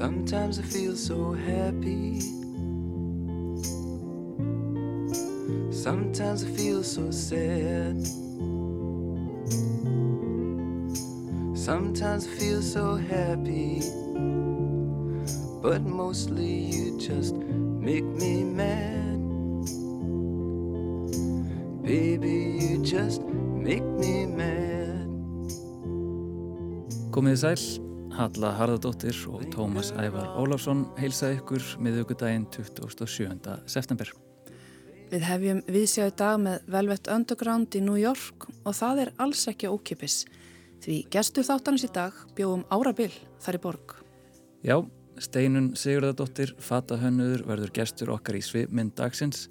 Sometimes I feel so happy. Sometimes I feel so sad. Sometimes I feel so happy. But mostly you just make me mad. Baby, you just make me mad. Komiði sæl, Halla Harðardóttir og Tómas Ævar Óláfsson heilsa ykkur miðugudaginn 27. september. Við hefjum viðsjáðu dag með Velvet Underground í New York og það er alls ekki ókipis. Því gestur þáttanins í dag bjóðum árabil þar í borg. Já, Steinun Sigurðardóttir, fatahönnuður, verður gestur okkar í svipmynd dagsins.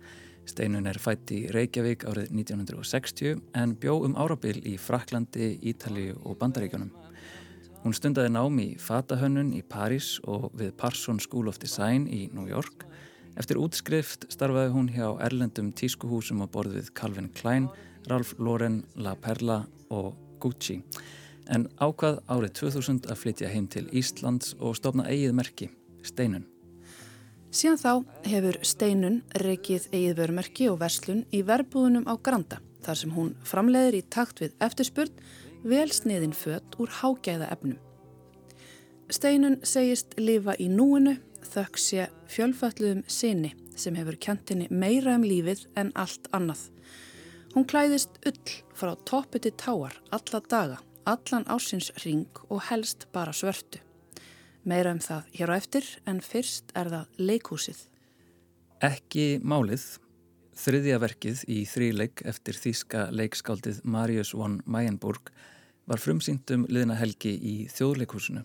Steinun er fætt í Reykjavík árið 1960 en bjó um árabil í Fraklandi, Ítalíu og Bandaríkjónum. Hún stundaði nám í fatahönnun í París og við Parson School of Design í New York. Eftir útskrift starfaði hún hjá erlendum tískuhúsum á borð við Calvin Klein, Ralph Lauren, La Perla og Gucci. En ákvað árið 2000 að flytja heim til Íslands og stofna eigið merki, Steinun. Síðan þá hefur Steinun reikið eigið vörumerki og verslun í verbúðunum á Granda þar sem hún framleiðir í takt við eftirspurn vel sniðin fött úr hágæða efnum. Steinun segist lifa í núinu þökk sé fjölfalluðum sinni sem hefur kjantinni meira um lífið en allt annað. Hún klæðist ull frá toppi til táar alla daga, allan ásins ring og helst bara svörtu. Meira um það hér á eftir en fyrst er það leikhúsið. Ekki málið, þriðja verkið í þríleik eftir þýska leikskáldið Marius von Mayenburg var frumsýndum liðna helgi í þjóðleikhúsinu.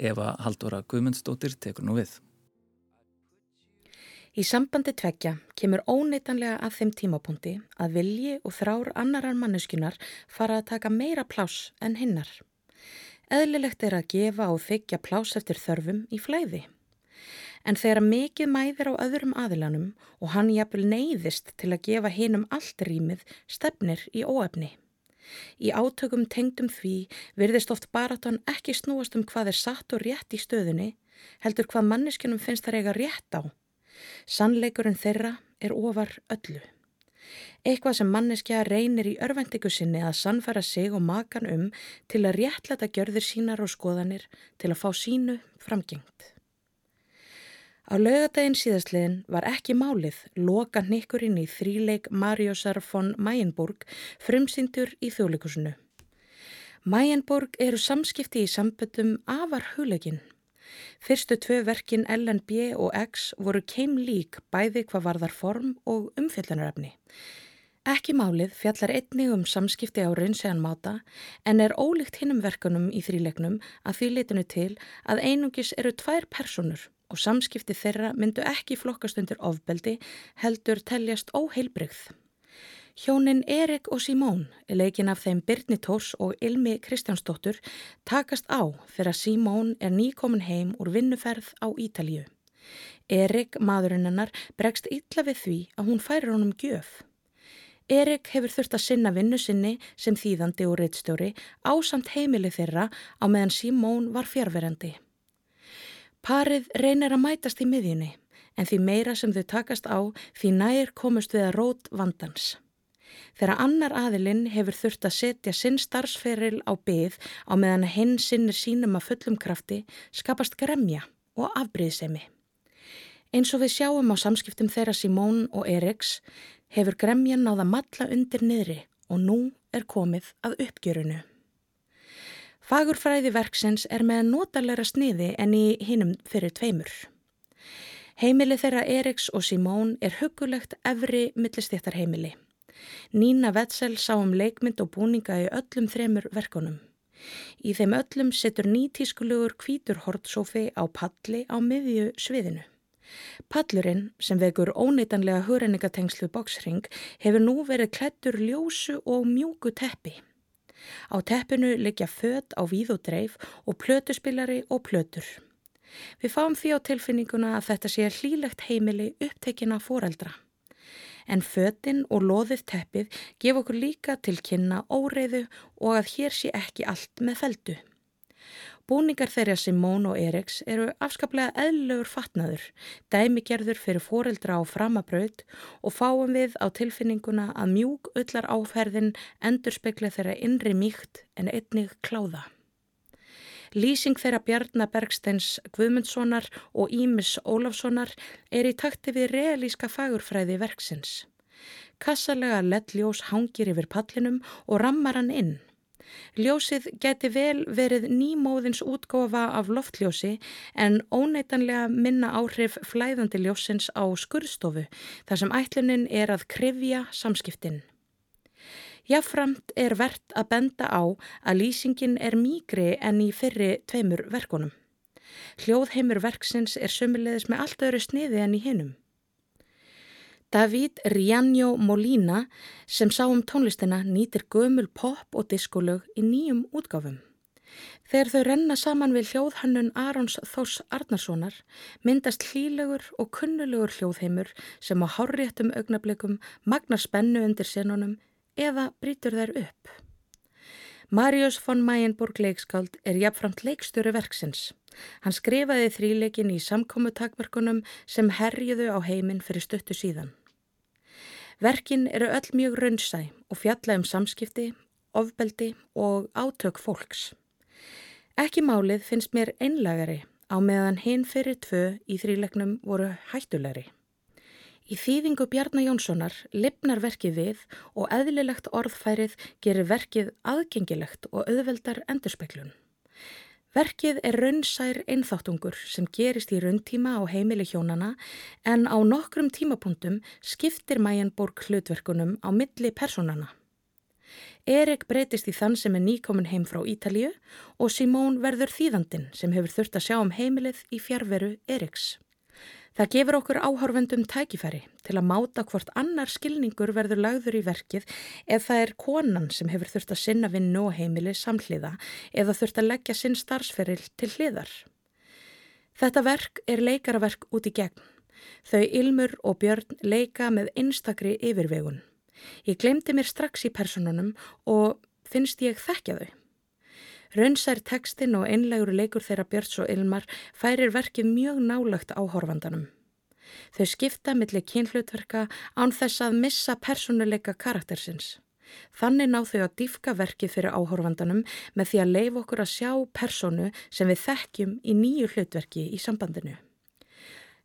Eva Haldóra Guðmundsdóttir tekur nú við. Í sambandi tveggja kemur óneitanlega að þeim tímapunkti að vilji og þrár annarar manneskunar fara að taka meira plás en hinnar. Eðlilegt er að gefa og þykja plás eftir þörfum í flæði. En þegar mikið mæðir á öðrum aðilanum og hann jafnvel neyðist til að gefa hinnum allt rýmið stefnir í óefni. Í átökum tengdum því virðist oft baratan ekki snúast um hvað er satt og rétt í stöðunni, heldur hvað manneskunum finnst það eiga rétt á. Sannleikurinn þeirra er ofar öllu. Eitthvað sem manneskja reynir í örvendingu sinni að sannfæra sig og makan um til að réttlæta gjörðir sínar og skoðanir til að fá sínu framgengt. Á laugadaginn síðastliðin var ekki málið loka nikkurinn í þríleik Mariusar von Mayenburg frumsýndur í þjóðleikusinu. Mayenburg eru samskipti í samböldum afar hugleginn. Fyrstu tvö verkin LNB og X voru keim lík bæði hvað varðar form og umfjallanarefni. Ekki málið fjallar einnig um samskipti á raunsegan máta en er ólíkt hinnum verkunum í þríleiknum að því litinu til að einungis eru tvær personur og samskipti þeirra myndu ekki flokkast undir ofbeldi heldur teljast óheilbrygð. Hjónin Erik og Simón, leikin af þeim Birni Tórs og Ilmi Kristjánsdóttur, takast á að Simón er nýkomin heim úr vinnuferð á Ítalju. Erik, maðurinn hennar, bregst illa við því að hún færir honum gjöf. Erik hefur þurft að sinna vinnu sinni sem þýðandi og reittstjóri á samt heimili þeirra á meðan Simón var fjárverandi. Parið reynir að mætast í miðjunni en því meira sem þau takast á því nær komust við að rót vandans. Þegar annar aðilinn hefur þurft að setja sinn starfsferil á byð á meðan hinn sinnir sínum að fullum krafti skapast gremja og afbríðsemi. Eins og við sjáum á samskiptum þeirra Simón og Eriks hefur gremjan náða matla undir niðri og nú er komið að uppgjörunu. Fagurfræði verksins er með notalega sniði en í hinnum fyrir tveimur. Heimili þeirra Eriks og Simón er hugulegt efri millistéttarheimili. Nína Vetsel sá um leikmynd og búninga í öllum þremur verkunum. Í þeim öllum setur nýtískulugur kvítur hortsófi á palli á miðju sviðinu. Pallurinn, sem vekur óneitanlega hurenningatengslu boksring, hefur nú verið klættur ljósu og mjúku teppi. Á teppinu liggja född á víð og dreif og plötuspillari og plötur. Við fáum því á tilfinninguna að þetta sé hlýlegt heimili upptekina foreldra en fötinn og loðið teppið gef okkur líka til kynna óreiðu og að hér sé ekki allt með feldu. Búningar þeirra Simón og Eriks eru afskaplega eðlugur fatnaður, dæmigerður fyrir foreldra á framabraut og fáum við á tilfinninguna að mjúk öllar áferðin endur spekla þeirra innri mýkt en einnig kláða. Lýsing þeirra Bjarnar Bergsteins Guðmundssonar og Ímis Ólafssonar er í takti við realíska fagurfræði verksins. Kassalega lettljós hangir yfir pallinum og rammar hann inn. Ljósið geti vel verið nýmóðins útgófa af loftljósi en óneitanlega minna áhrif flæðandi ljósins á skurðstofu þar sem ætlunin er að krifja samskiptin. Jáframt er verðt að benda á að lýsingin er mýgri en í fyrri tveimur verkunum. Hljóðheimur verksins er sömulegðis með allt öðru sniði en í hinnum. David Rianjo Molina sem sá um tónlistina nýtir gömul pop og diskolög í nýjum útgáfum. Þegar þau renna saman við hljóðhannun Arons Þós Arnarssonar myndast hlílegur og kunnulegur hljóðheimur sem á hárréttum augnablikum magnar spennu undir senunum eða brítur þær upp. Marius von Mayenburg leikskáld er jafnframt leikstöru verksins. Hann skrifaði þríleikin í samkómutakverkunum sem herjuðu á heiminn fyrir stuttu síðan. Verkin eru öll mjög raunsæ og fjalla um samskipti, ofbeldi og átök fólks. Ekki málið finnst mér einlagari á meðan hinn fyrir tvö í þríleiknum voru hættulegri. Í þýðingu Bjarnar Jónssonar lipnar verkið við og eðlilegt orðfærið gerir verkið aðgengilegt og auðveldar endurspeiklun. Verkið er raunsær einþáttungur sem gerist í rauntíma á heimili hjónana en á nokkrum tímapunktum skiptir Mæjanborg hlutverkunum á milli personana. Erik breytist í þann sem er nýkomin heim frá Ítalju og Simón verður þýðandin sem hefur þurft að sjá um heimilið í fjárveru Eriks. Það gefur okkur áhorfendum tækifæri til að máta hvort annar skilningur verður lagður í verkið ef það er konan sem hefur þurft að sinna vinnu og heimili samhliða eða þurft að leggja sinn starfsferil til hliðar. Þetta verk er leikaraverk út í gegn. Þau Ilmur og Björn leika með einstakri yfirvegun. Ég glemdi mér strax í personunum og finnst ég þekkja þau. Raunsær tekstin og einlegur leikur þeirra Björns og Ilmar færir verkið mjög nálagt áhorfandanum. Þau skipta millir kynhlutverka án þess að missa personuleika karaktersins. Þannig ná þau að dýfka verkið fyrir áhorfandanum með því að leif okkur að sjá personu sem við þekkjum í nýju hlutverki í sambandinu.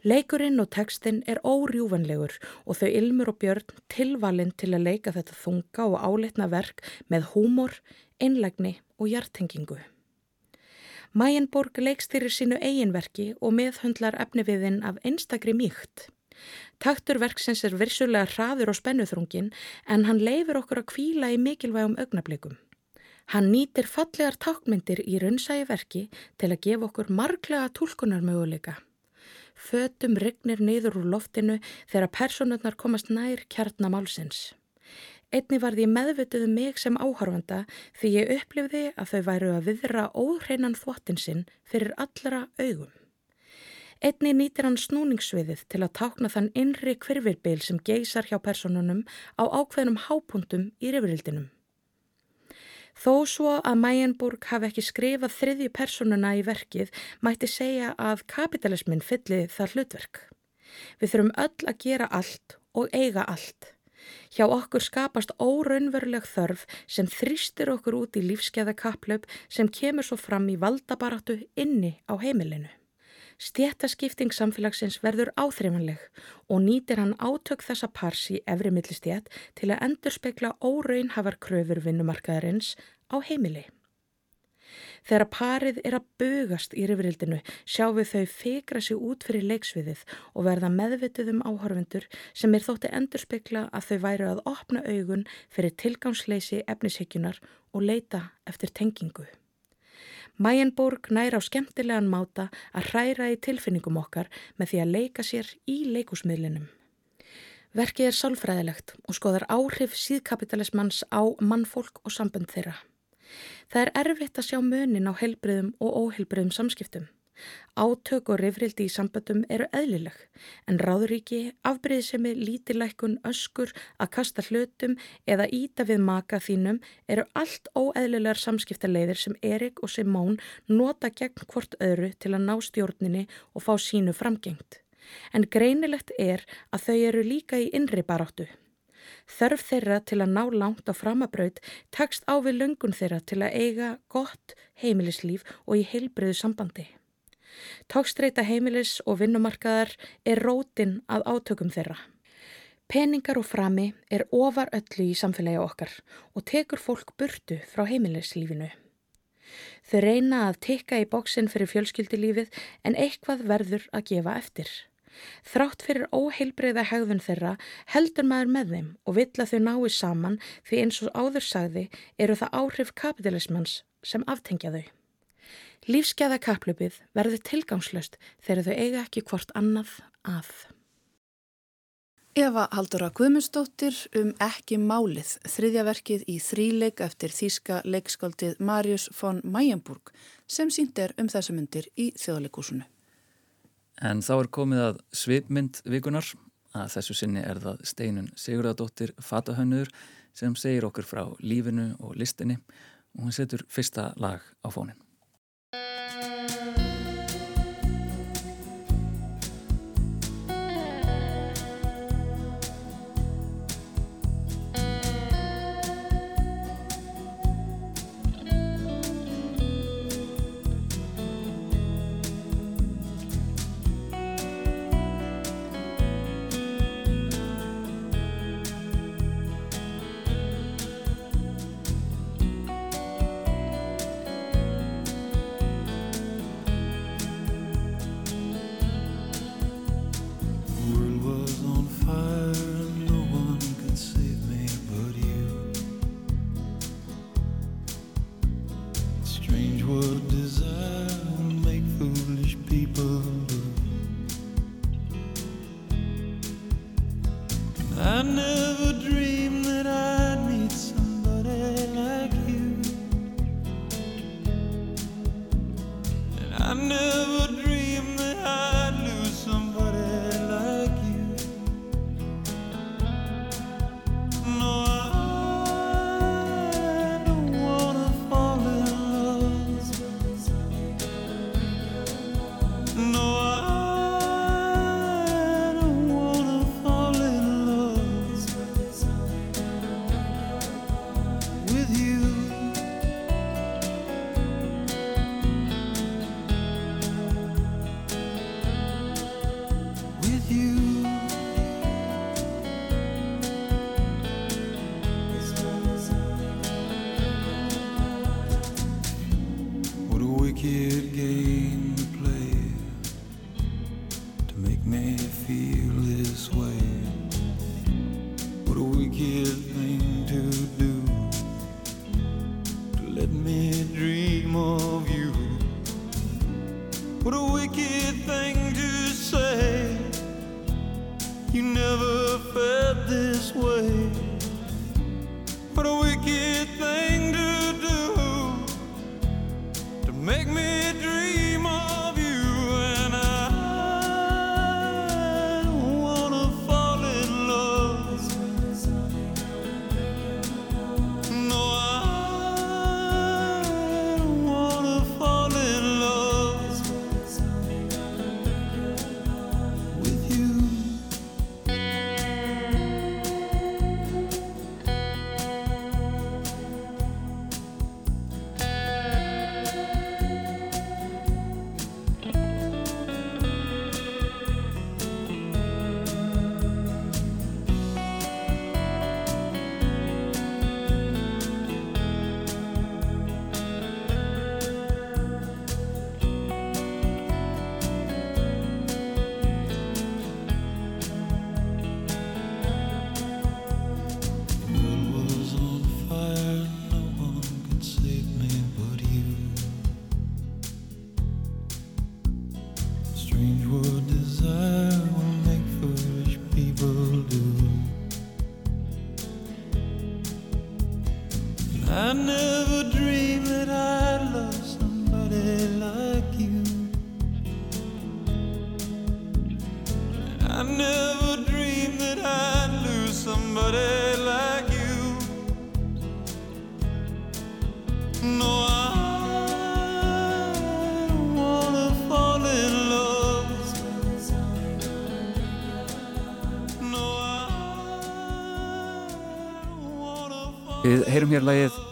Leikurinn og tekstin er órjúvanlegur og þau Ilmur og Björn tilvalinn til að leika þetta þunga og áleitna verk með húmor, einlegni og hjartengingu. Mæjenborg leikstýrir sínu eiginverki og meðhundlar efniviðinn af einstakri mýkt. Taktur verksins er virsulega hraður og spennuþrungin en hann leifir okkur að kvíla í mikilvægum augnablikum. Hann nýtir fallegar tákmyndir í raunsægi verki til að gefa okkur marglega tólkunarmöguleika. Fötum regnir niður úr loftinu þegar personurnar komast nær kjarnamálsins. Einni var því meðvituð um mig sem áhorfanda því ég upplifði að þau væru að viðra óhreinan þvottin sinn fyrir allra augum. Einni nýtir hann snúningsviðið til að tákna þann innri kvirvirbil sem geysar hjá personunum á ákveðnum hápuntum í rifrildinum. Þó svo að Mæjenburg hafi ekki skrifað þriðju personuna í verkið mætti segja að kapitalismin fylli það hlutverk. Við þurfum öll að gera allt og eiga allt. Hjá okkur skapast óraunveruleg þörf sem þrýstir okkur út í lífskeiða kapplaup sem kemur svo fram í valdabaratu inni á heimilinu. Stjættaskipting samfélagsins verður áþreifanleg og nýtir hann átök þessa pars í efri millistjætt til að endur spekla óraunhafar kröfur vinnumarkaðarins á heimili. Þegar parið er að bugast í rifrildinu sjáum við þau fikra sig út fyrir leiksviðið og verða meðvitið um áhörfundur sem er þótti endurspegla að þau væru að opna augun fyrir tilgangsleysi efnishygjunar og leita eftir tengingu. Mæjenborg næra á skemmtilegan máta að hræra í tilfinningum okkar með því að leika sér í leikusmiðlinum. Verkið er sálfræðilegt og skoðar áhrif síðkapitalismans á mannfólk og sambönd þeirra. Það er erfitt að sjá munin á heilbriðum og óheilbriðum samskiptum. Átök og rifrildi í sambandum eru eðlileg, en ráðuríki, afbreyðsemi, lítilækun, öskur, að kasta hlutum eða íta við maka þínum eru allt óeðlilegar samskiptaleiðir sem Erik og Simón nota gegn hvort öðru til að ná stjórninni og fá sínu framgengt. En greinilegt er að þau eru líka í innri baráttu. Þörf þeirra til að ná langt á framabraut takst á við löngun þeirra til að eiga gott heimilislíf og í heilbriðu sambandi. Tókstreita heimilis og vinnumarkaðar er rótin að átökum þeirra. Peningar og frami er ofar öllu í samfélagi okkar og tekur fólk burtu frá heimilislífinu. Þau reyna að tikka í bóksinn fyrir fjölskyldilífið en eitthvað verður að gefa eftir. Þrátt fyrir óheilbreyða hegðun þeirra heldur maður með þeim og vill að þau nái saman því eins og áður sagði eru það áhrif kapitalismans sem aftengja þau. Lífskeða kaplöpið verður tilgangslöst þegar þau eiga ekki hvort annað að. Eva Haldura Guðmundsdóttir um ekki málið, þriðjaverkið í þríleik eftir þýska leikskaldið Marius von Mayenburg sem sínd er um þessu myndir í þjóðleikúsunu. En þá er komið að svipmynd vikunar, að þessu sinni er það steinun Sigurðardóttir Fatahönnur sem segir okkur frá lífinu og listinni og hún setur fyrsta lag á fónin. make me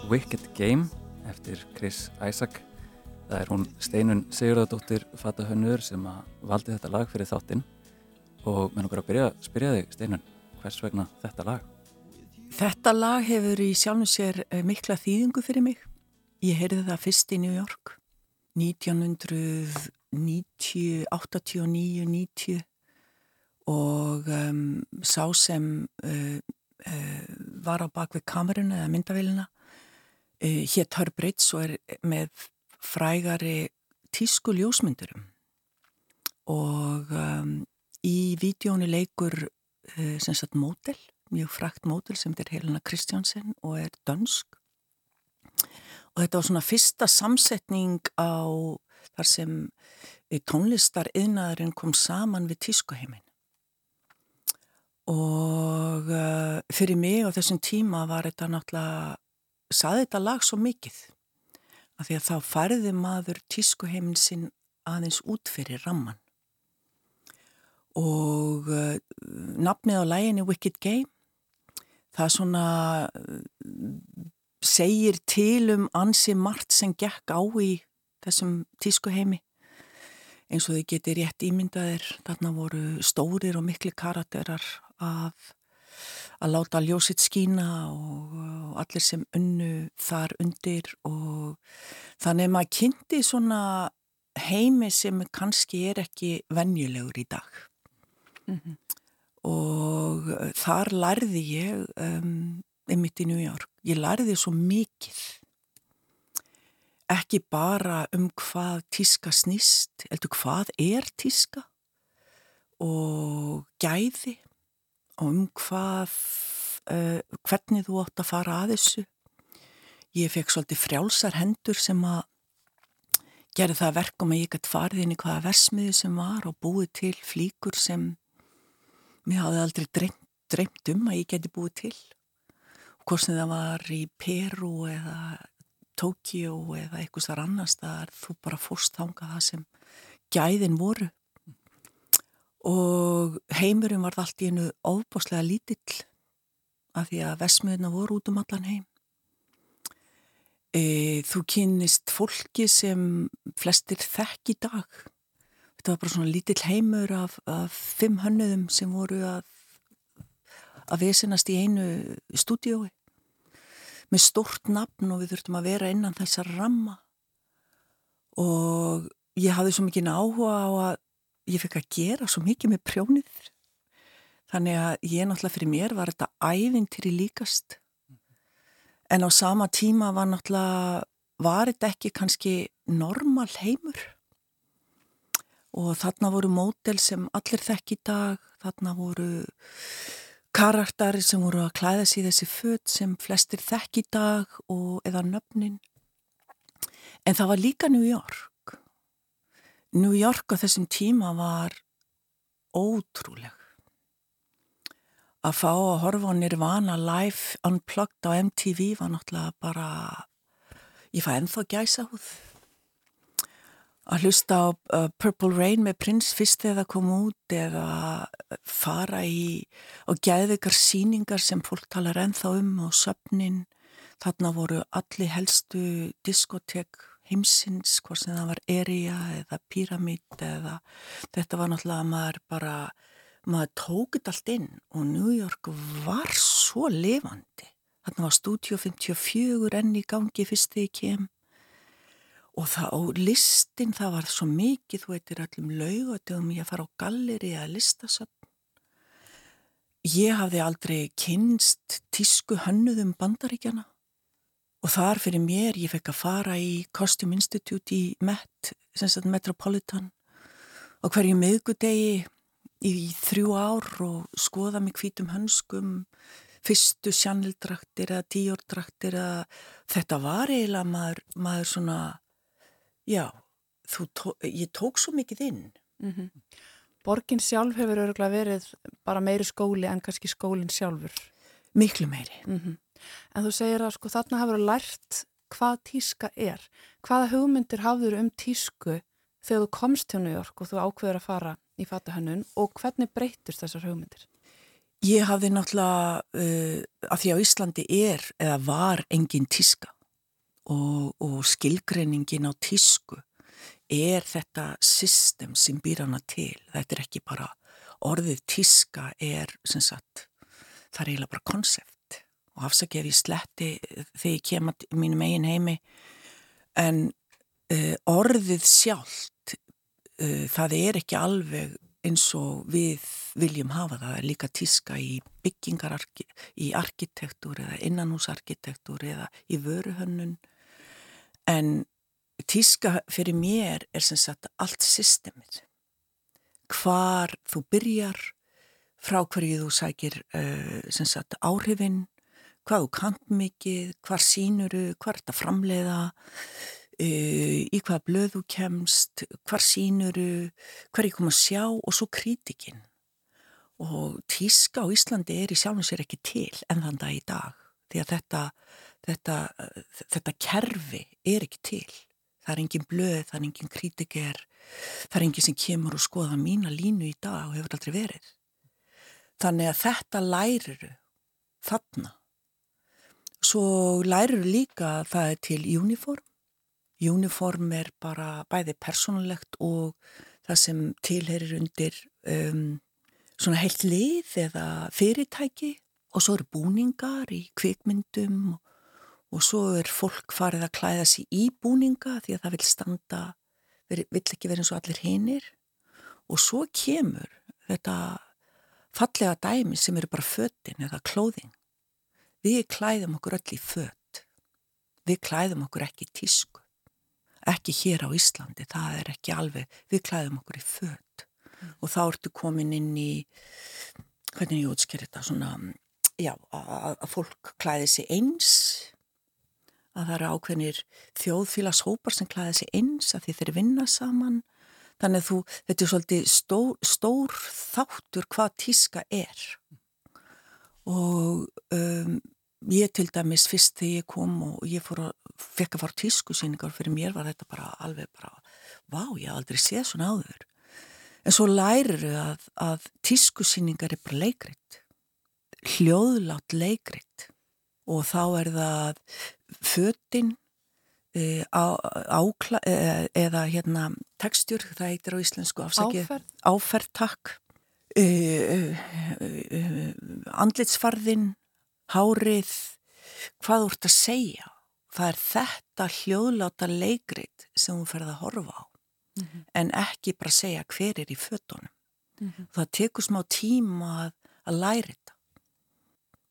Wicked Game eftir Chris Isaac. Það er hún Steinun Sigurðardóttir Fatahönnur sem valdi þetta lag fyrir þáttinn og mér nokkar að byrja að spyrja þig Steinun, hvers vegna þetta lag? Þetta lag hefur í sjálfum sér eh, mikla þýðingu fyrir mig. Ég heyrði það fyrst í New York 1989-90 og um, sá sem uh, uh, var á bakvið kamerun eða myndavélina uh, hétt Hörbreyts og er með frægari tísku ljósmyndurum. Og um, í vídjónu leikur uh, sem sagt mótel, mjög frækt mótel sem er Helena Kristjánsen og er dönsk. Og þetta var svona fyrsta samsetning á þar sem tónlistar yðnaðurinn kom saman við tískuheimin og uh, fyrir mig á þessum tíma var þetta náttúrulega saði þetta lag svo mikið af því að þá færði maður tískuheimin sinn aðeins út fyrir ramman og uh, nafnið á læginni Wicked Game það svona uh, segir til um ansi margt sem gekk á í þessum tískuheimi. Eins og þau geti rétt ímyndaðir þarna voru stórir og miklu karakterar að að láta ljósitt skína og, allir sem unnu þar undir og þannig maður kynnti svona heimi sem kannski er ekki venjulegur í dag. Mm -hmm. og þar lærði ég um, einmitt í New York, ég lærði svo mikið. Ekki bara um hvað tíska snýst, heldur hvað er tíska og gæði um hvað, uh, hvernig þú átt að fara að þessu. Ég fekk svolítið frjálsar hendur sem að gera það verkum að ég gæti farið inn í hvaða versmiði sem var og búið til flíkur sem mér hafði aldrei dreymt, dreymt um að ég geti búið til. Hvort sem það var í Peru eða Tókíó eða eitthvað þar annars þar þú bara fórst þánga það sem gæðin voru og heimurinn var allt í einu ofbáslega lítill af því að vesmiðuna voru út um allan heim. E, þú kynist fólki sem flestir þekk í dag. Þetta var bara svona lítill heimur af, af fimm hönnuðum sem voru að, að vesenast í einu stúdiói með stort nafn og við þurftum að vera innan þessar ramma og ég hafði svo mikið áhuga á að ég fekk að gera svo mikið með prjónið. Þannig að ég náttúrulega fyrir mér var þetta ævintýri líkast. En á sama tíma var náttúrulega var þetta ekki kannski normal heimur? Og þarna voru mótel sem allir þekk í dag. Þarna voru karaktari sem voru að klæða sér þessi född sem flestir þekk í dag og eða nöfnin. En það var líka New York New York á þessum tíma var ótrúleg. Að fá að horfa á Nirvana live unplugged á MTV var náttúrulega bara, ég fæ ennþá gæsa húð. Að hlusta á uh, Purple Rain með Prince fyrst þegar það kom út eða fara í og gæðveikar síningar sem fólk talar ennþá um og söpnin. Þarna voru allir helstu diskotek heimsins, hvort sem það var Eria eða Pyramid eða þetta var náttúrulega að maður bara maður tókit allt inn og New York var svo levandi þarna var Studio 54 enn í gangi fyrst þegar ég kem. Og það á listin það var svo mikið, þú veitir allum laugatöfum ég fara á galleri eða listasöfn. Ég hafði aldrei kynst tísku hönnuðum bandaríkjana Og þar fyrir mér, ég fekk að fara í Costume Institute í Met, Metropolitan og hverju miðgudegi í þrjú ár og skoða mig hvítum hönskum, fyrstu sjannildraktir eða tíordraktir eða þetta var eiginlega maður, maður svona, já, tó, ég tók svo mikið inn. Mm -hmm. Borgin sjálf hefur örgulega verið bara meiri skóli en kannski skólinn sjálfur? Miklu meiri. Mm -hmm. En þú segir að sko þarna hafur lært hvað tíska er. Hvaða hugmyndir hafður um tísku þegar þú komst til New York og þú ákveður að fara í fatahönnun og hvernig breytist þessar hugmyndir? Ég hafði náttúrulega, uh, að því á Íslandi er eða var engin tíska og, og skilgreiningin á tísku er þetta system sem býr hana til. Þetta er ekki bara orðið tíska er sem sagt, það er eiginlega bara konsept og afsakið ef ég sletti þegar ég kem að mínum eigin heimi. En uh, orðið sjálft uh, það er ekki alveg eins og við viljum hafa það, líka tíska í byggingar, í arkitektúr eða innanhúsarkitektúr eða í vöruhönnun. En tíska fyrir mér er sem sagt allt systemið. Hvar þú byrjar frá hverju þú sækir uh, sagt áhrifin hvað þú kant mikið, hvar sínuru hvar þetta framleiða uh, í hvaða blöð þú kemst, hvar sínuru, hver ég kom að sjá og svo krítikinn. Og tíska á Íslandi er í sjálfum sér ekki til en þann dag í dag því að þetta, þetta, þetta kerfi er ekki til. Það er engin blöð, það er engin krítiker, það er engin sem kemur og skoða mína línu í dag og hefur aldrei verið. Þannig að þetta læriru þarna. Svo læriru líka að það er til uniform. Uniform er bara bæði personlegt og það sem tilherir undir um, svona heilt lið eða fyrirtæki. Og svo eru búningar í kvikmyndum og, og svo er fólk farið að klæða sér í búninga því að það vil standa, veri, vill ekki vera eins og allir hinnir og svo kemur þetta fallega dæmi sem eru bara föttin eða klóðing. Við klæðum okkur öll í fött, við klæðum okkur ekki tísku. Ekki hér á Íslandi, það er ekki alveg, við klæðum okkur í född mm. og þá ertu komin inn í, hvernig ég útsker þetta, svona, já, að, fólk klæði sig eins, að það eru ákveðnir þjóðfélagshópar sem klæði sig eins, að því þeir vinna saman, þannig að þú, þetta er svolítið stór, stór þáttur hvað tíska er. Og um, ég til dæmis fyrst þegar ég kom og ég fór að fekk að fara tískusýningar fyrir mér var þetta bara alveg bara vá, ég haf aldrei séð svona áður. En svo lærir þau að, að tískusýningar er bara leikritt hljóðlátt leikritt og þá er það föttin e, ákla, e, eða hérna tekstjur, það heitir á íslensku afsakið, áferð, áferð takk. E, e, e, andlitsfarðin hárið hvað þú ert að segja það er þetta hljóðláta leikrit sem hún ferði að horfa á mm -hmm. en ekki bara segja hver er í fötunum. Mm -hmm. Það tekur smá tíma að, að læra þetta.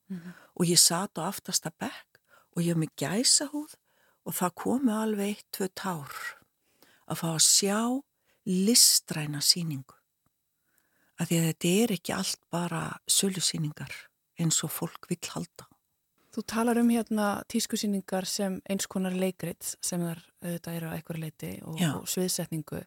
Mm -hmm. Og ég satt á aftasta bekk og ég hef mig gæsa húð og það komi alveg eitt, tvö tár að fá að sjá listræna síningu. Að því að þetta er ekki allt bara sölusíningar eins og fólk vil halda. Þú talar um hérna tískusýningar sem eins konar leikrit sem þar auðvitað eru á einhverju leiti og, og sviðsetningu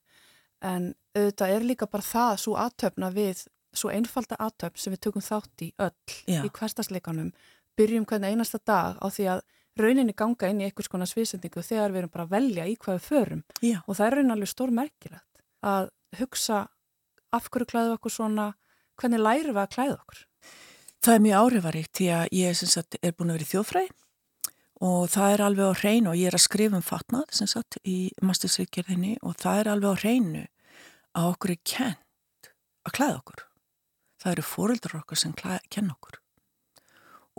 en auðvitað er líka bara það svo aðtöfna við, svo einfalda aðtöfn sem við tökum þátt í öll Já. í hverstasleikanum, byrjum hvernig einasta dag á því að rauninni ganga inn í einhvers konar sviðsetningu þegar við erum bara að velja í hvað við förum Já. og það er rauninni alveg stór merkilegt að hugsa af hverju klæðu okkur svona, hvernig læru við að klæða okkur? Það er mjög áhrifaríkt því að ég sagt, er búin að vera í þjóðfræði og það er alveg á hreinu og ég er að skrifa um fatnað sagt í mastersvíkjörðinni og það er alveg á hreinu að okkur er kent að klæða okkur. Það eru fóröldrar okkar sem kenn okkur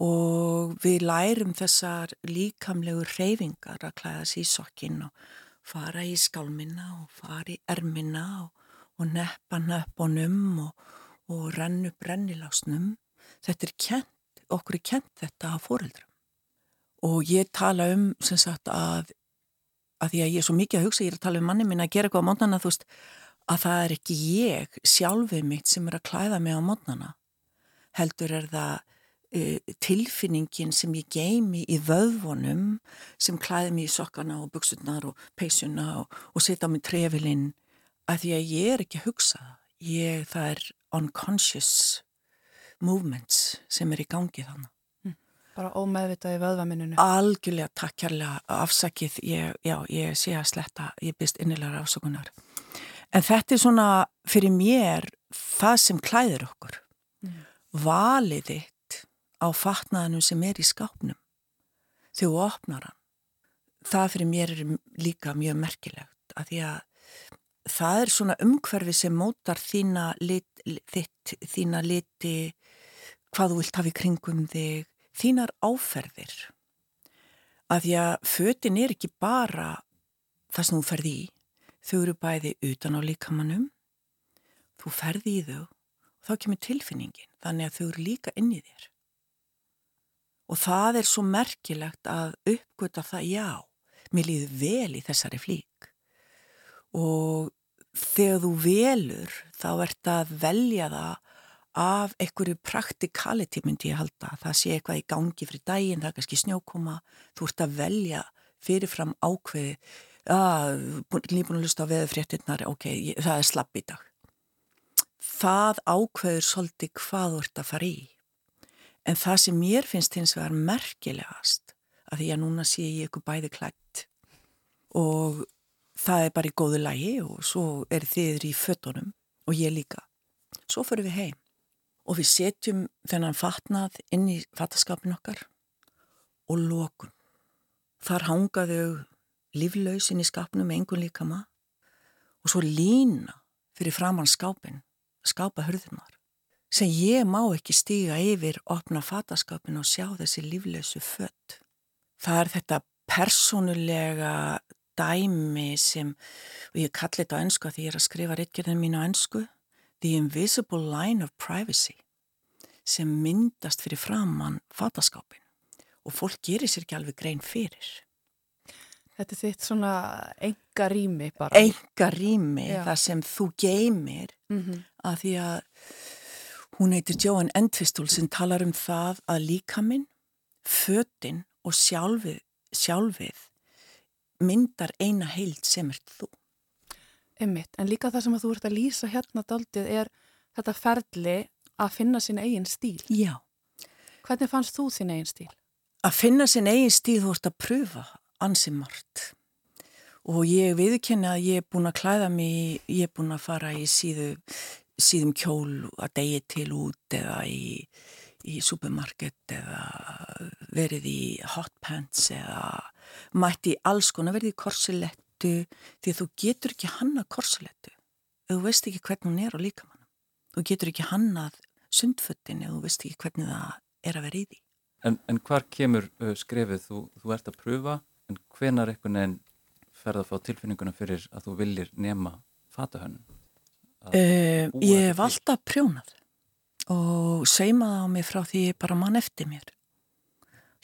og við lærum þessar líkamlegu reyfingar að klæða sér í sokkinn og fara í skálminna og fara í erminna og, og neppa neppunum og, og renn upp rennilásnum þetta er kent, okkur er kent þetta að fóreldra og ég tala um sem sagt að að því að ég er svo mikið að hugsa, ég er að tala um manni minna að gera eitthvað á mótnana þú veist að það er ekki ég sjálfið mitt sem er að klæða mig á mótnana. Heldur er það uh, tilfinningin sem ég geimi í vöðvonum sem klæði mig í sokkana og buksunar og peysuna og, og setja á mig trefilinn. Að því að ég er ekki að hugsa ég, það er unconscious movements sem er í gangi þannig. Mm. Bara ómeðvitaði vöðvaminnunu? Algjörlega, takk kærlega, afsakið, ég, já, ég sé að sletta, ég byrst innilegar afsakunar. En þetta er svona fyrir mér það sem klæðir okkur. Mm. valið þitt á fatnaðanum sem er í skápnum þegar þú opnar hann. Það fyrir mér er líka mjög merkilegt að því að það er svona umhverfi sem mótar þína, lit, þitt, þína liti, hvað þú vilt hafa í kringum þig, þínar áferðir. Að því að fötin er ekki bara það sem þú ferði í, þau eru bæði utan á líkamannum, þú ferði í þau og þá kemur tilfinningin, þannig að þau eru líka inn í þér. Og það er svo merkilegt að uppgöta það, já, mér líður vel í þessari flík. Og þegar þú velur, þá ert að velja það af einhverju praktikaliti myndi ég halda. Það sé eitthvað í gangi fyrir daginn, það er kannski snjókoma, þú ert að velja fyrirfram ákveði, að lífbúin að lusta á veðufréttinnar, ok, það er slapp í dag. Það ákveður svolítið hvað þú ert að fara í. En það sem mér finnst hins vegar merkilegast að því að núna sé ég ykkur bæði klætt og það er bara í góðu lægi og svo er þið í fötunum og ég líka. Svo fyrir við heim og við setjum þennan fatnað inn í fattaskapin okkar og lókun. Þar hangaðu líflaus inn í skapnum með einhvern líka maður og svo lína fyrir framann skápin, skápa hörðunar sem ég má ekki stíga yfir opna fataskapin og sjá þessi líflösu fött. Það er þetta personulega dæmi sem, og ég kalli þetta á ennsku því ég er að skrifa rittgerðin mín á ennsku, The Invisible Line of Privacy, sem myndast fyrir framann fataskapin og fólk gerir sér ekki alveg grein fyrir. Þetta er þitt svona enga rými bara. Enga rými, Já. það sem þú geymir, mm -hmm. að því að Hún heitir Joan Entwistle sem talar um það að líkaminn, fötinn og sjálfið, sjálfið myndar eina heild sem ert þú. Emmitt, en líka það sem að þú ert að lýsa hérna daldið er þetta ferli að finna sín eigin stíl. Já. Hvernig fannst þú sín eigin stíl? Að finna sín eigin stíl þú ert að pröfa ansimart og ég viðkenni að ég er búin að klæða mig, ég er búin að fara í síðu síðum kjól að degi til út eða í, í supermarket eða verið í hotpants eða mætti alls konar verið í korsilettu því þú getur ekki hanna korsilettu þú veist ekki hvernig hún er á líkamann þú getur ekki hannað sundföttin ef þú veist ekki hvernig það er að vera í því En, en hvar kemur uh, skrefið? Þú, þú ert að pröfa en hvenar einhvern veginn ferða að fá tilfinninguna fyrir að þú viljir nema fatahönnum? Uh, ég hef alltaf prjónað og saumaði á mig frá því ég bara mann eftir mér.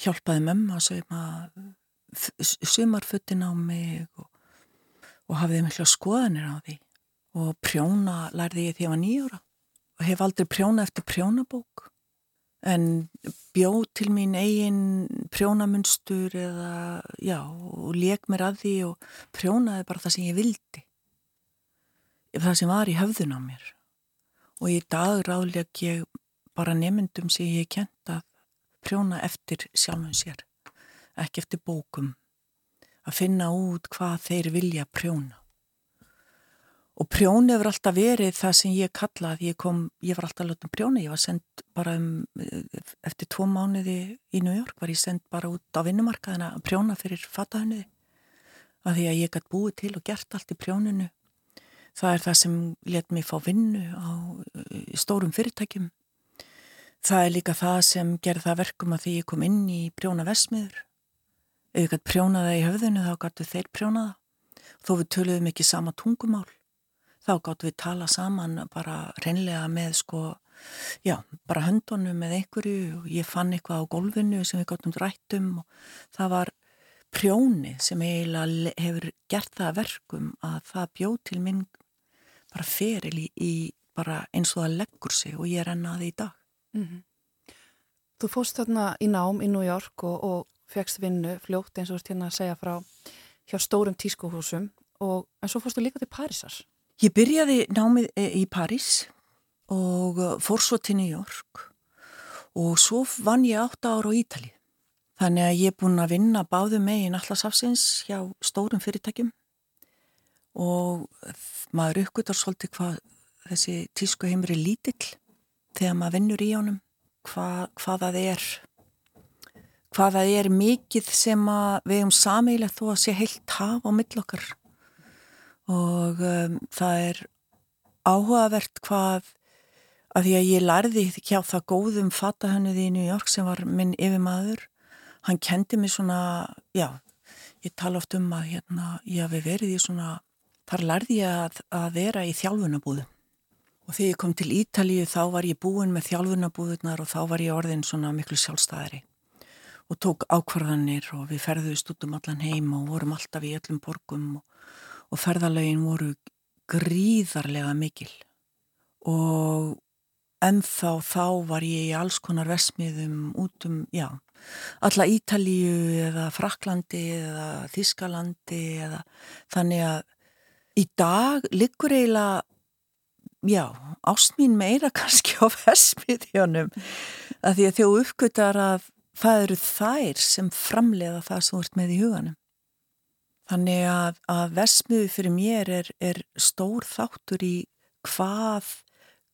Hjálpaði mömmu að sauma sumarfuttin á mig og, og hafiði miklu skoðanir á því og prjóna lærði ég því að ég var nýjóra hef aldrei prjónað eftir prjónabók. En bjóð til mín eigin prjónamunstur eða já og leik mér að því og prjónaði bara það sem ég vildi. Það sem var í höfðun á mér. Og í dag ráðleg ég bara nemyndum sem ég kent að prjóna eftir sjálfum sér. Ekki eftir bókum. Að finna út hvað þeir vilja prjóna og prjóni hefur alltaf verið það sem ég kallaði ég, kom, ég var alltaf látið um prjóni ég var sendt bara um, eftir tvo mánuði í New York var ég sendt bara út á vinnumarkaðina að prjóna fyrir fatahönniði að því að ég gætt búið til og gert allt í prjóninu Það er það sem let mér fá vinnu á stórum fyrirtækjum. Það er líka það sem gerði það verkum að því ég kom inn í prjóna vesmiður. Ef ég gæti prjónaða í höfðinu þá gætu þeir prjónaða. Þó við töluðum ekki sama tungumál. Þá gætu við tala saman bara reynlega með sko, já, bara höndunum með einhverju og ég fann eitthvað á gólfinu sem við gætum rættum og það var prjóni sem eiginlega hefur gert það verkum að það bjóð til minn bara feril í, í bara eins og það leggur sig og ég er ennaði í dag. Mm -hmm. Þú fóst þarna í nám í New York og, og fegst vinnu fljótt eins og þú ert hérna að segja frá hjá stórum tískuhúsum og en svo fórstu líka til Parísar. Ég byrjaði námið e, í París og uh, fór svo til New York og svo vann ég átta ára á Ítali. Þannig að ég er búin að vinna báðu megin allasafsins hjá stórum fyrirtækjum og maður uppgötar svolítið hvað þessi tísku heimur er lítill þegar maður vinnur í honum hvað, hvað það er hvað það er mikið sem við um samílegt þó að sé heilt haf á millokkar og um, það er áhugavert hvað að því að ég lærði hjá það góðum fatahönnuði í New York sem var minn yfirmaður hann kendi mér svona já, ég tala oft um að hérna, ég hafi verið í svona þar lærði ég að, að vera í þjálfunabúðu og þegar ég kom til Ítalíu þá var ég búin með þjálfunabúðunar og þá var ég orðin svona miklu sjálfstæðari. Og tók ákvarðanir og við ferðuðist út um allan heim og vorum alltaf í öllum borgum og, og ferðalögin voru gríðarlega mikil og ennþá þá var ég í alls konar vesmiðum út um, já, alla Ítalíu eða Fraklandi eða Þískalandi eða þannig að í dag liggur eiginlega, já, ástmín meira kannski á vesmiðjónum að því að þjó uppgötar að það eru þær sem framleiða það sem vart með í huganum. Þannig að, að vesmiðu fyrir mér er, er stór þáttur í hvað,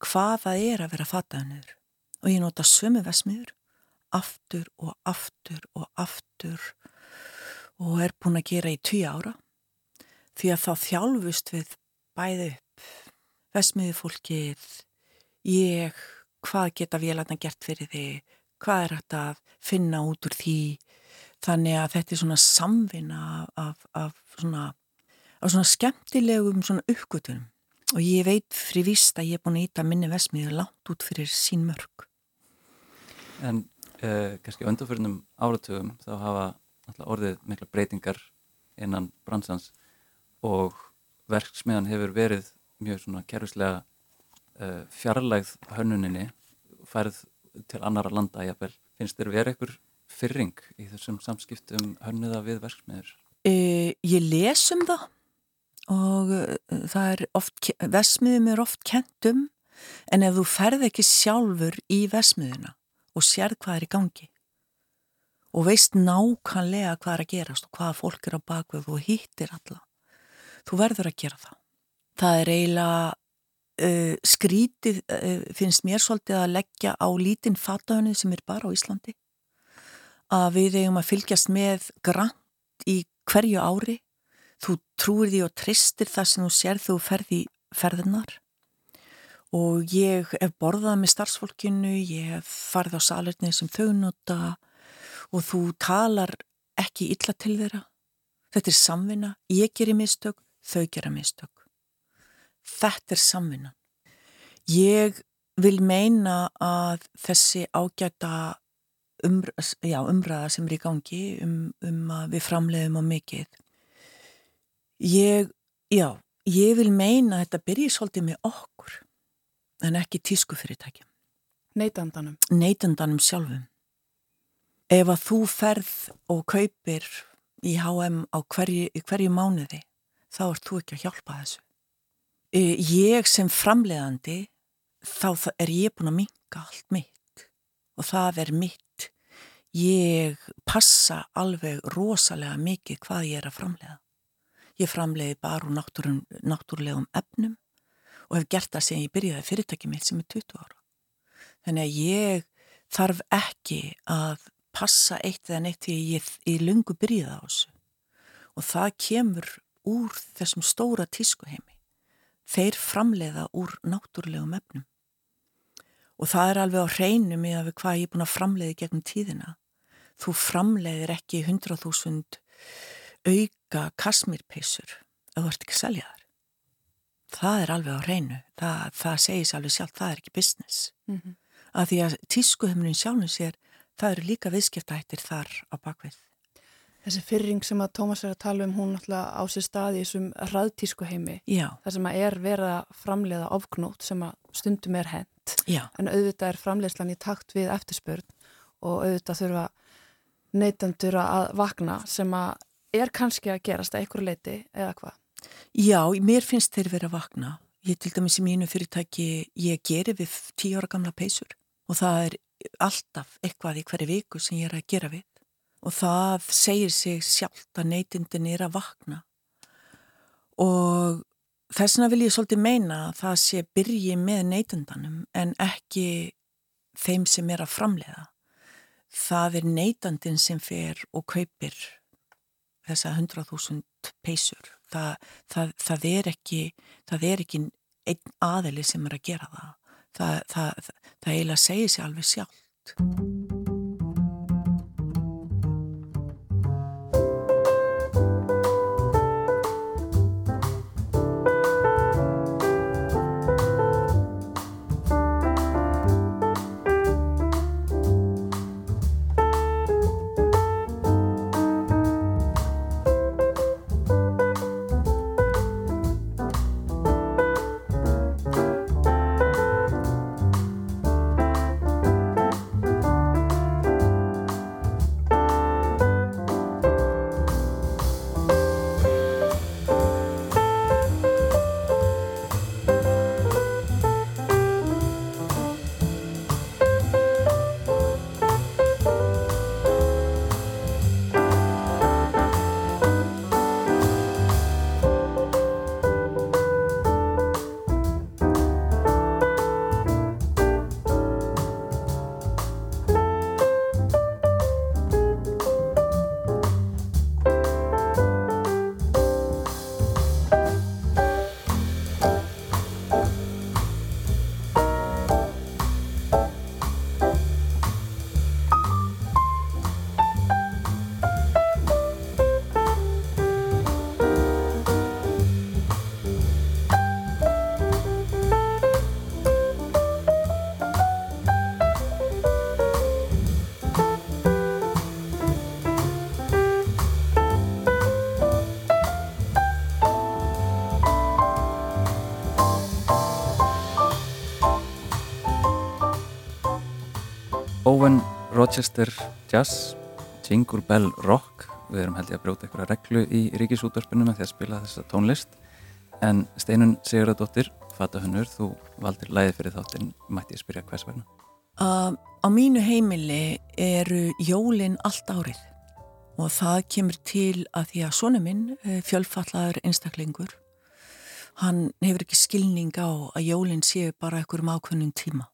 hvað það er að vera fattaðanur. Og ég nota sömu vesmiður aftur og aftur og aftur og er búin að gera í tíu ára. Því að þá þjálfust við bæði upp vesmiðu fólkið, ég, hvað geta vélarna gert fyrir þig, hvað er hægt að finna út úr því þannig að þetta er svona samvinna af, af, svona, af svona skemmtilegum svona uppgötunum og ég veit frivist að ég er búin að íta minni vesmiði langt út fyrir sín mörg En eh, kannski öndarfyrinum áratugum þá hafa orðið mikla breytingar innan bransans og verksmiðan hefur verið mjög svona kerfislega eh, fjarlægð hönnuninni færð til annara landa jafnvel. Finnst þér verið einhver fyrring í þessum samskiptum hönnuða við verksmiður? E, ég les um það og uh, það er oft, vesmiðum er oft kentum en ef þú ferð ekki sjálfur í vesmiðuna og sér hvað er í gangi og veist nákvæmlega hvað er að gerast og hvaða fólk er á bakvið og hýttir alla, þú verður að gera það. Það er eiginlega uh, skrítið uh, finnst mér svolítið að leggja á lítinn fatahönu sem er bara á Íslandi að við eigum að fylgjast með grant í hverju ári. Þú trúir því og tristir það sem þú sér þú ferði ferðinar og ég hef borðað með starfsfólkinu ég hef farið á salernið sem þau nota og þú talar ekki illa til þeirra. Þetta er samvinna, ég gerir mistök þau gera mistök. Þetta er samvinna. Ég vil meina að þessi ágæta umr já, umræða sem er í gangi um, um að við framleiðum á mikið. Ég, já, ég vil meina að þetta byrjir svolítið með okkur en ekki tískufyrirtækjum. Neitandanum? Neitandanum sjálfum. Ef að þú ferð og kaupir í HM á hverju, hverju mánuði þá ert þú ekki að hjálpa þessu. Eh, ég sem framleiðandi þá er ég búin að minka allt mitt og það er mitt ég passa alveg rosalega mikið hvað ég er að framleiða ég framleiði bara úr náttúrulegum efnum og hef gert það sem ég byrjaði fyrirtækið mitt sem er 20 ára þannig að ég þarf ekki að passa eitt eða neitt því ég er lungu byrjaði á þessu og það kemur úr þessum stóra tískuheimi þeir framleiða úr náttúrulegum efnum. Og það er alveg á hreinu með að við hvað ég er búin að framleiði gegnum tíðina. Þú framleiðir ekki 100.000 auka kasmirpeisur að þú ert ekki að selja þar. Það er alveg á hreinu. Það, það segis alveg sjálf, það er ekki business. Mm -hmm. Að því að tískuhemnin sjálfum sér, það eru líka viðskiptættir þar á bakvið. Þessi fyrring sem að Tómas er að tala um, hún náttúrulega á sér staði í þessum raðtísku heimi. Já. Það sem að er verið að framleiða ofgnót sem að stundum er hent. Já. En auðvitað er framleiðslan í takt við eftirspörn og auðvitað þurfa neytandur að vakna sem að er kannski að gerast að einhverju leiti eða hvað. Já, mér finnst þeir verið að vakna. Ég til dæmis í mínu fyrirtæki, ég gerir við tíu ára gamla peysur og það er alltaf eitthvað í hverju viku sem ég er að gera við og það segir sig sjálft að neytindin er að vakna og þess vegna vil ég svolítið meina að það sé byrji með neytundanum en ekki þeim sem er að framleiða. Það er neytandin sem fer og kaupir þessa 100.000 peysur. Það, það, það er ekki, það er ekki einn aðeli sem er að gera það. Það, það, það eiginlega segir sér alveg sjálft. Owen Rochester Jazz Jingle Bell Rock. Við erum held ég að brjóta einhverja reglu í ríkisútvarpinu með því að spila þessa tónlist. En Steinun Sigurðardóttir Fatahönnur, þú valdir læði fyrir þáttinn. Mætti ég spyrja hvers vegna? Uh, Á mínu heimili eru jólinn allt árið. Og það kemur til að því að sonu minn, eh, fjölfallaður einstaklingur hann hefur ekki skilning á að jólinn séu bara einhverjum ákveðnum tíma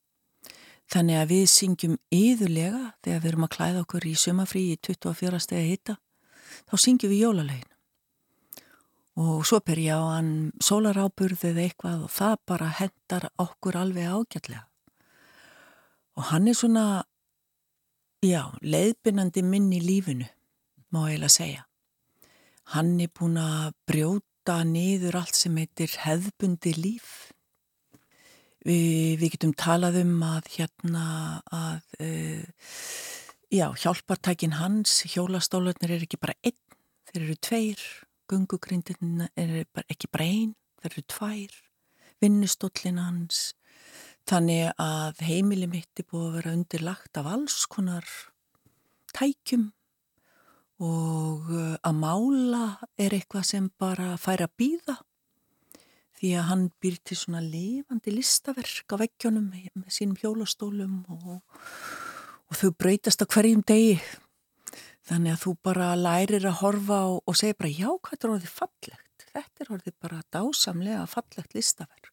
Þannig að við syngjum yðurlega þegar við erum að klæða okkur í sumafrí í 24 stegi hitta, þá syngjum við jólalegin. Og svo ber ég á hann sólaráburðið eitthvað og það bara hendar okkur alveg ágætlega. Og hann er svona, já, leiðbynandi minn í lífinu, má ég eiginlega segja. Hann er búin að brjóta niður allt sem heitir hefðbundi líf Við, við getum talað um að hérna að uh, já, hjálpartækin hans, hjólastólarnir er ekki bara einn, þeir eru tveir, gungugrindin er bara, ekki bara einn, þeir eru tvær, vinnustóllin hans, þannig að heimili mitt er búið að vera undirlagt af alls konar tækjum og uh, að mála er eitthvað sem bara fær að býða því að hann býr til svona lifandi listaverk á veggjónum með sínum hjólastólum og, og þau breytast á hverjum degi. Þannig að þú bara lærir að horfa og, og segja bara já hvað er orðið fallegt. Þetta er orðið bara dásamlega fallegt listaverk.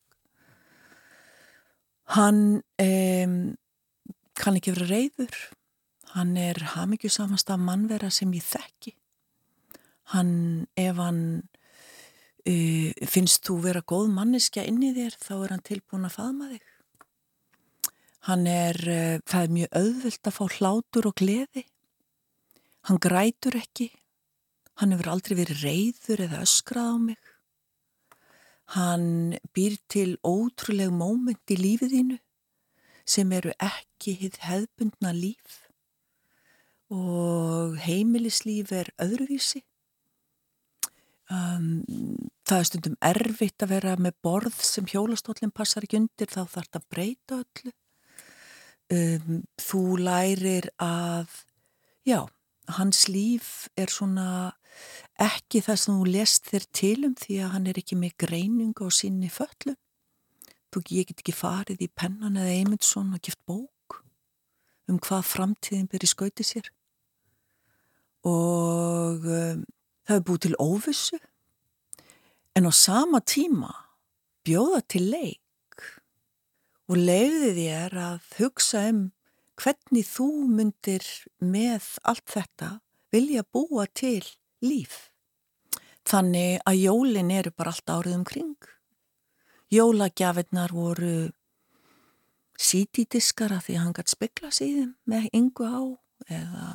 Hann um, kann ekki vera reyður hann er hamingjusamast af mannvera sem ég þekki. Hann ef hann Uh, finnst þú vera góð manneskja inn í þér þá er hann tilbúin að faðma þig. Hann er uh, það er mjög auðvilt að fá hlátur og gleði. Hann grætur ekki. Hann hefur aldrei verið reyður eða öskrað á mig. Hann býr til ótrúleg móment í lífið þínu sem eru ekki hitt hefðbundna líf. Og heimilislíf er öðruvísi Um, það er stundum erfitt að vera með borð sem hjólastólinn passar ekki undir þá þarf þetta að breyta öllu. Um, þú lærir að já, hans líf er svona ekki það sem þú lest þér til um því að hann er ekki með greiningu á sinni föllum þú get ekki farið í pennan eða Eymundsson og gift bók um hvað framtíðin byrja skauti sér. Og um, það er búið til óvissu en á sama tíma bjóða til leik og leiði þér að hugsa um hvernig þú myndir með allt þetta vilja búa til líf. Þannig að jólin eru bara allt árið um kring. Jólagjafinnar voru sítidiskara því að hann gætt spekla síðan með yngu á eða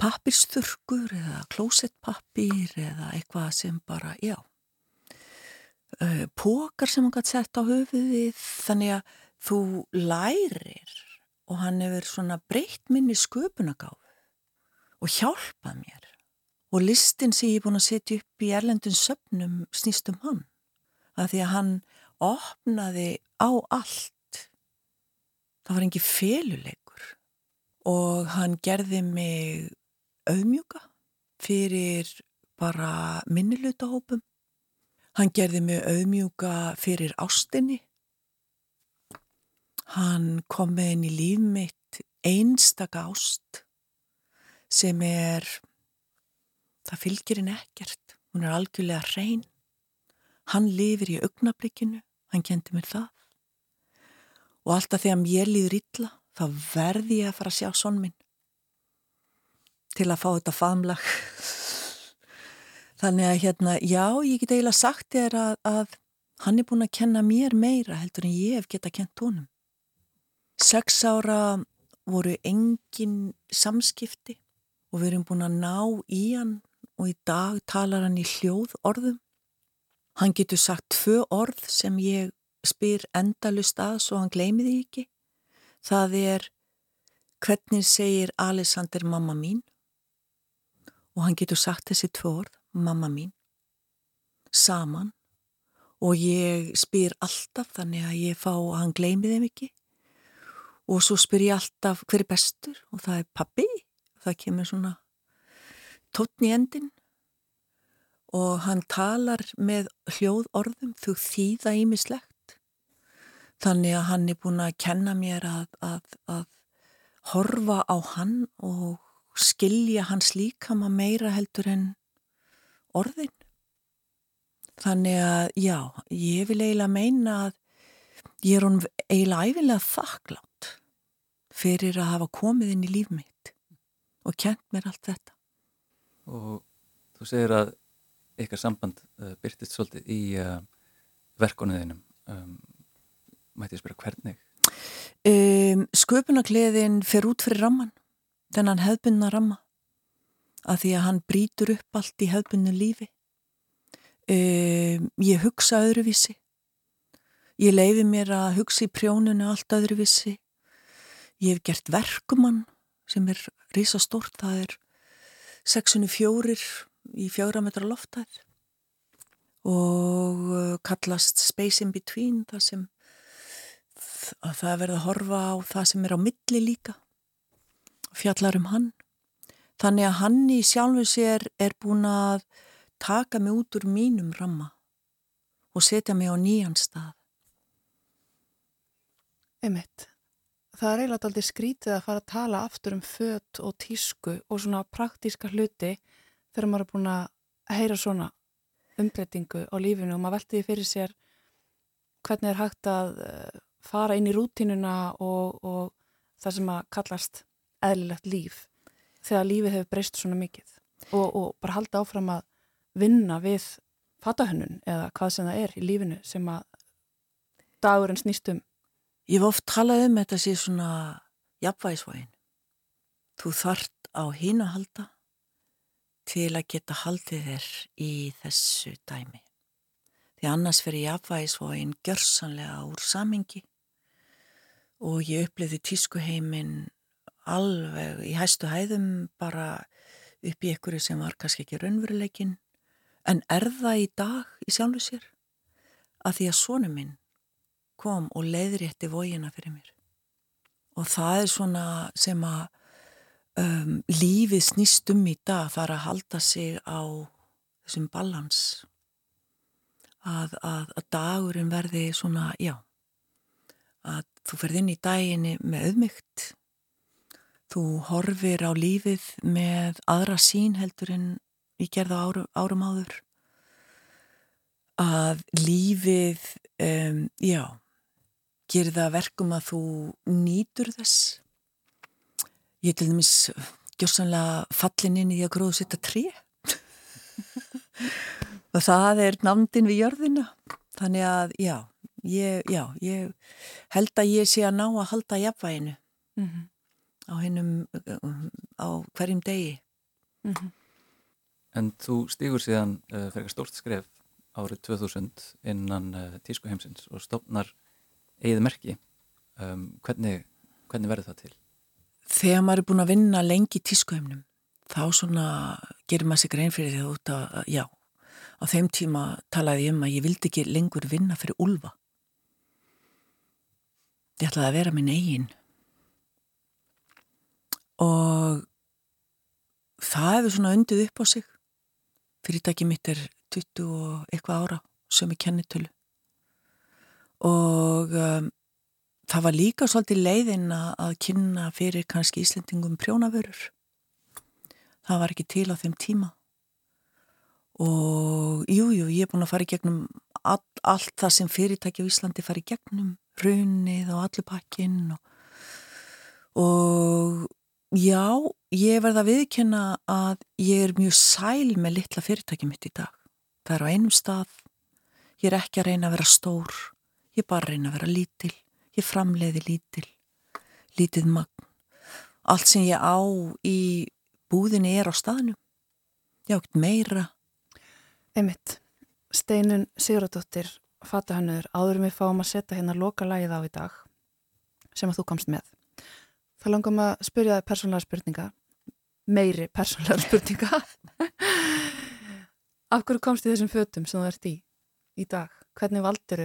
pappirsþurkur eða klósettpappir eða eitthvað sem bara, já pókar sem hann gætt sett á höfuðið þannig að þú lærir og hann hefur svona breytt minni sköpunagáð og hjálpað mér. Og listin sem ég er búin að setja upp í erlendun söpnum snýst um hann. Að því að hann opnaði á allt. Það var engi feluleikur. Og hann gerði mig auðmjúka fyrir bara minnilutahópum. Hann gerði mig auðmjúka fyrir ástinni. Hann kom með henni líf mitt einstaka ást sem er, það fylgir henni ekkert, hún er algjörlega hrein. Hann lifir í augnablikkinu, hann kendi mér það. Og alltaf þegar mér líður illa, þá verði ég að fara að sjá sonn minn til að fá þetta famlag þannig að hérna já, ég get eiginlega sagt þér að, að hann er búin að kenna mér meira heldur en ég hef geta kent honum. Sex ára voru engin samskipti og við erum búin að ná í hann og í dag talar hann í hljóð orðum hann getur sagt tvö orð sem ég spyr endalust að svo hann gleymiði ekki. Það er hvernig segir Alexander mamma mín og hann getur sagt þessi tvör, mamma mín, saman. Og ég spyr alltaf þannig að ég fá að hann gleymi þeim ekki. Og svo spyr ég alltaf hver er bestur? Og það er pabbi, það kemur svona tóttn í endin og hann talar með hljóð orðum, þú þýða ímislegt þannig að hann er búin að kenna mér að, að, að horfa á hann og skilja hans líkama meira heldur en orðin. Þannig að já, ég vil eiginlega meina að ég er hún eiginlega æfilega þakklátt fyrir að hafa komið inn í líf mitt og kent mér allt þetta. Og þú segir að eitthvað samband uh, byrtist svolítið í uh, verkonuðinum. Um, mætti ég spyrja hvernig? Um, sköpunagleðin fer út fyrir ramman þennan hefðbunna ramma að því að hann brítur upp allt í hefðbunnu lífi. Um, ég hugsa öðruvísi. Ég leifi mér að hugsa í prjónunu allt öðruvísi. Ég hef gert verkumann sem er risastórt, það er 604 í fjóra metra loftæð og uh, kallast Space in Between, það sem að það verða að horfa á það sem er á milli líka fjallar um hann. Þannig að hann í sjálfu sér er búin að taka mig út úr mínum ramma og setja mig á nýjan stað. Emitt. Það er eiginlega aldrei skrítið að fara að tala aftur um fött og tísku og svona praktíska hluti þegar maður er búin að heyra svona umbreytingu á lífinu og maður veltiði fyrir sér hvernig er hægt að eh, fara inn í rútinuna og, og það sem að kallast eðlilegt líf þegar lífið hefur breyst svona mikið og, og bara halda áfram að vinna við fatahönnun eða hvað sem það er í lífinu sem að dagurinn snýstum. Ég hef oft talað um þetta sé svona jafnvægisvægin. Þú þart á hínu að halda til að geta haldið þér í þessu dæmi. Því annars fyrir jafnvægisvægin gjörsanlega úr samingi og ég uppliði tískuheimin alveg í hæstu hæðum bara upp í ykkur sem var kannski ekki raunveruleikin en er það í dag í sjálfu sér? Að því að sónu minn kom og leiðri eftir vógina fyrir mér. Og það er svona sem að um, lífið snýst um í dag þar að halda sig á þessum balans. Að, að, að dagurinn verði svona, já að þú ferð inn í daginni með auðmygt Þú horfir á lífið með aðra sín heldur en við gerða árum, árum áður. að lífið, um, já, gerir það verkum að þú nýtur þess. Ég til dæmis gjörsanlega fallin inn í að gróðu sitta trí og það er námdinn við jörðina. Þannig að, já, ég, já, ég held að ég sé að ná að halda jafnvæginu mm -hmm. Á hennum, á hverjum degi. Mm -hmm. En þú stýgur síðan uh, fyrir stórt skref árið 2000 innan uh, tískuheimsins og stopnar eigið merki. Um, hvernig, hvernig verður það til? Þegar maður er búin að vinna lengi í tískuheimnum þá svona gerir maður sig grein fyrir því út að, já, á þeim tíma talaði ég um að ég vildi ekki lengur vinna fyrir úlfa. Ég ætlaði að vera minn eigin og það hefur svona undið upp á sig. Fyrirtæki mitt er 20 og eitthvað ára sem er kennitölu. Og um, það var líka svolítið leiðin að kynna fyrir kannski Íslendingum prjónavörur. Það var ekki til á þeim tíma. Og jújú, jú, ég er búin að fara í gegnum all, allt það sem fyrirtæki á Íslandi fara í gegnum runið og allir pakkinn og, og Já, ég verða að viðkynna að ég er mjög sæl með litla fyrirtæki mitt í dag. Það er á einum stað, ég er ekki að reyna að vera stór, ég er bara að reyna að vera lítil, ég framleiði lítil, lítið magn. Allt sem ég á í búðinni er á staðnum, ég átt meira. Einmitt, Steinun Sigurðardóttir, fatahannur, áðurum við fáum að setja hérna loka lagið á í dag sem að þú komst með. Það langum að spyrja það persónlega spurninga, meiri persónlega spurninga. Af hverju komst þið þessum fötum sem þú ert í í dag? Hvernig valdur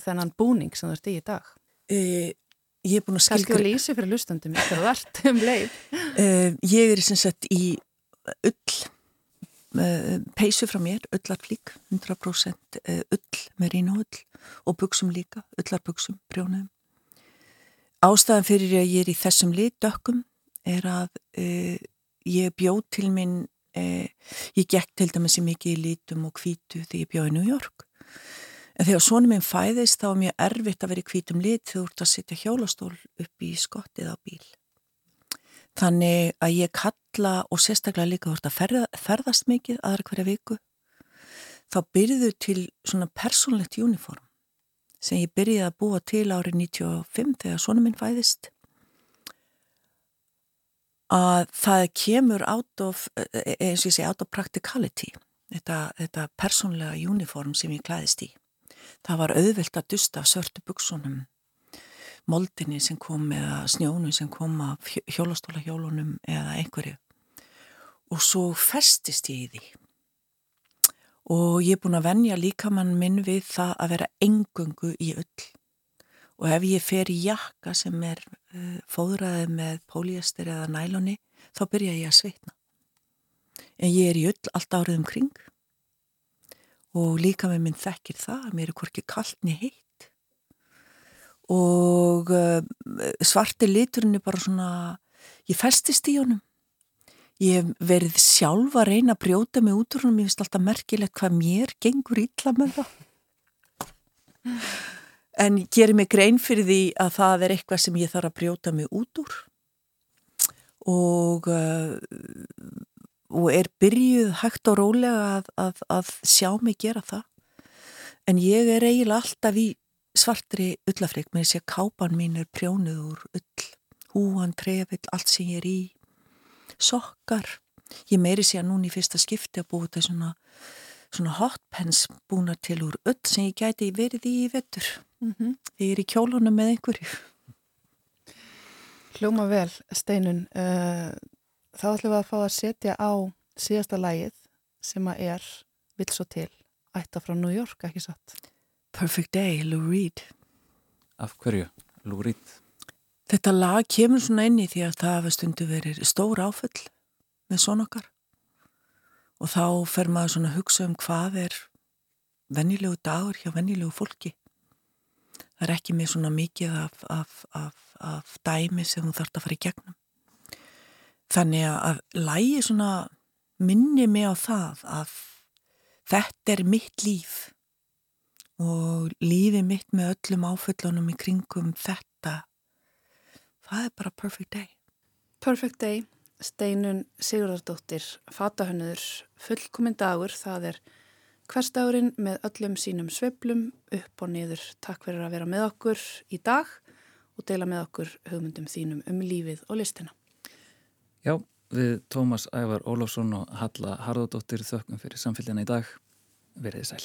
þennan búning sem þú ert í í dag? Uh, ég er búin að skilja... Kannski að lýsi fyrir lustandum í hverju vart um leið. Uh, ég er sem sagt í ull, uh, peysu frá mér, ullarflík, 100% ull með rín og ull og buksum líka, ullarbuksum, brjónuðum Ástæðan fyrir að ég er í þessum litdökkum er að uh, ég bjóð til minn, uh, ég gekk til dæmis í mikið í litum og kvítu þegar ég bjóð í New York. En þegar svonum minn fæðist þá var mjög erfitt að vera í kvítum lit þegar þú ert að setja hjólastól upp í skottið á bíl. Þannig að ég kalla og sérstaklega líka ert að ferða, ferðast mikið aðra hverja viku. Þá byrjuðu til svona persónlegt uniform sem ég byrjiði að búa til árið 95 þegar svona minn fæðist að það kemur out of, e, eins og ég segi, out of practicality þetta, þetta persónlega uniform sem ég klæðist í. Það var auðvilt að dusta sörtu buksunum moldinni sem kom eða snjónu sem kom af hjólastóla hjólunum eða einhverju. Og svo festist ég í því og ég er búin að venja líkamann minn við það að vera engungu í ull. Og ef ég fer í jakka sem er uh, fóðraðið með póliester eða næloni þá byrja ég að sveitna en ég er í ull allt árið um kring. Og líka með minn þekkir það mér er hvorki kallni heitt. Og uh, svarti liturinn er bara svona ég festist í honum Ég hef verið sjálf að reyna að brjóta mig út úr hún og mér finnst alltaf merkilegt hvað mér gengur ítla með það. En ég gerir mig grein fyrir því að það er eitthvað sem ég þarf að brjóta mig út úr og, uh, og er byrjuð hægt og rólega að, að, að sjá mig gera það. En ég er eiginlega alltaf í svartri ullafrygg með þess að kápan mín er prjónuð úr ull, húan, trefill, allt sem ég er í sokkar. Ég meiri sé að núna í fyrsta skipti að búið þetta svona, svona hotpens búna til úr öll sem ég gæti verið í vettur mm -hmm. ég er í kjólunum með einhverju. Hljóma vel, Steinun uh, þá ætlum við að fá að setja á síðasta lægið sem að er vill svo til ætta frá New York, ekki satt? Perfect Day, Lou Reed. Af hverju, Lou Reed? Þetta lag kemur svona inn í því að það hefur stundu verið stór áföll með svona okkar og þá fer maður svona að hugsa um hvað er vennilegu dagur hjá vennilegu fólki. Það er ekki með svona mikið af, af, af, af dæmi sem þú þarfst að fara í gegnum. Þannig að lægi svona minni mig á það að þetta er mitt líf og lífi mitt með öllum áföllunum í kringum þetta það er bara perfect day Perfect day, steinun Sigurðardóttir, fatahönnur fullkominn dagur, það er hverstagurinn með öllum sínum sveplum upp og niður. Takk fyrir að vera með okkur í dag og deila með okkur hugmyndum þínum um lífið og listina. Já, við Tómas Ævar Ólafsson og Halla Harðardóttir þökkum fyrir samfélgina í dag. Verðið sæl.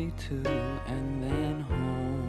Movie too, and then home.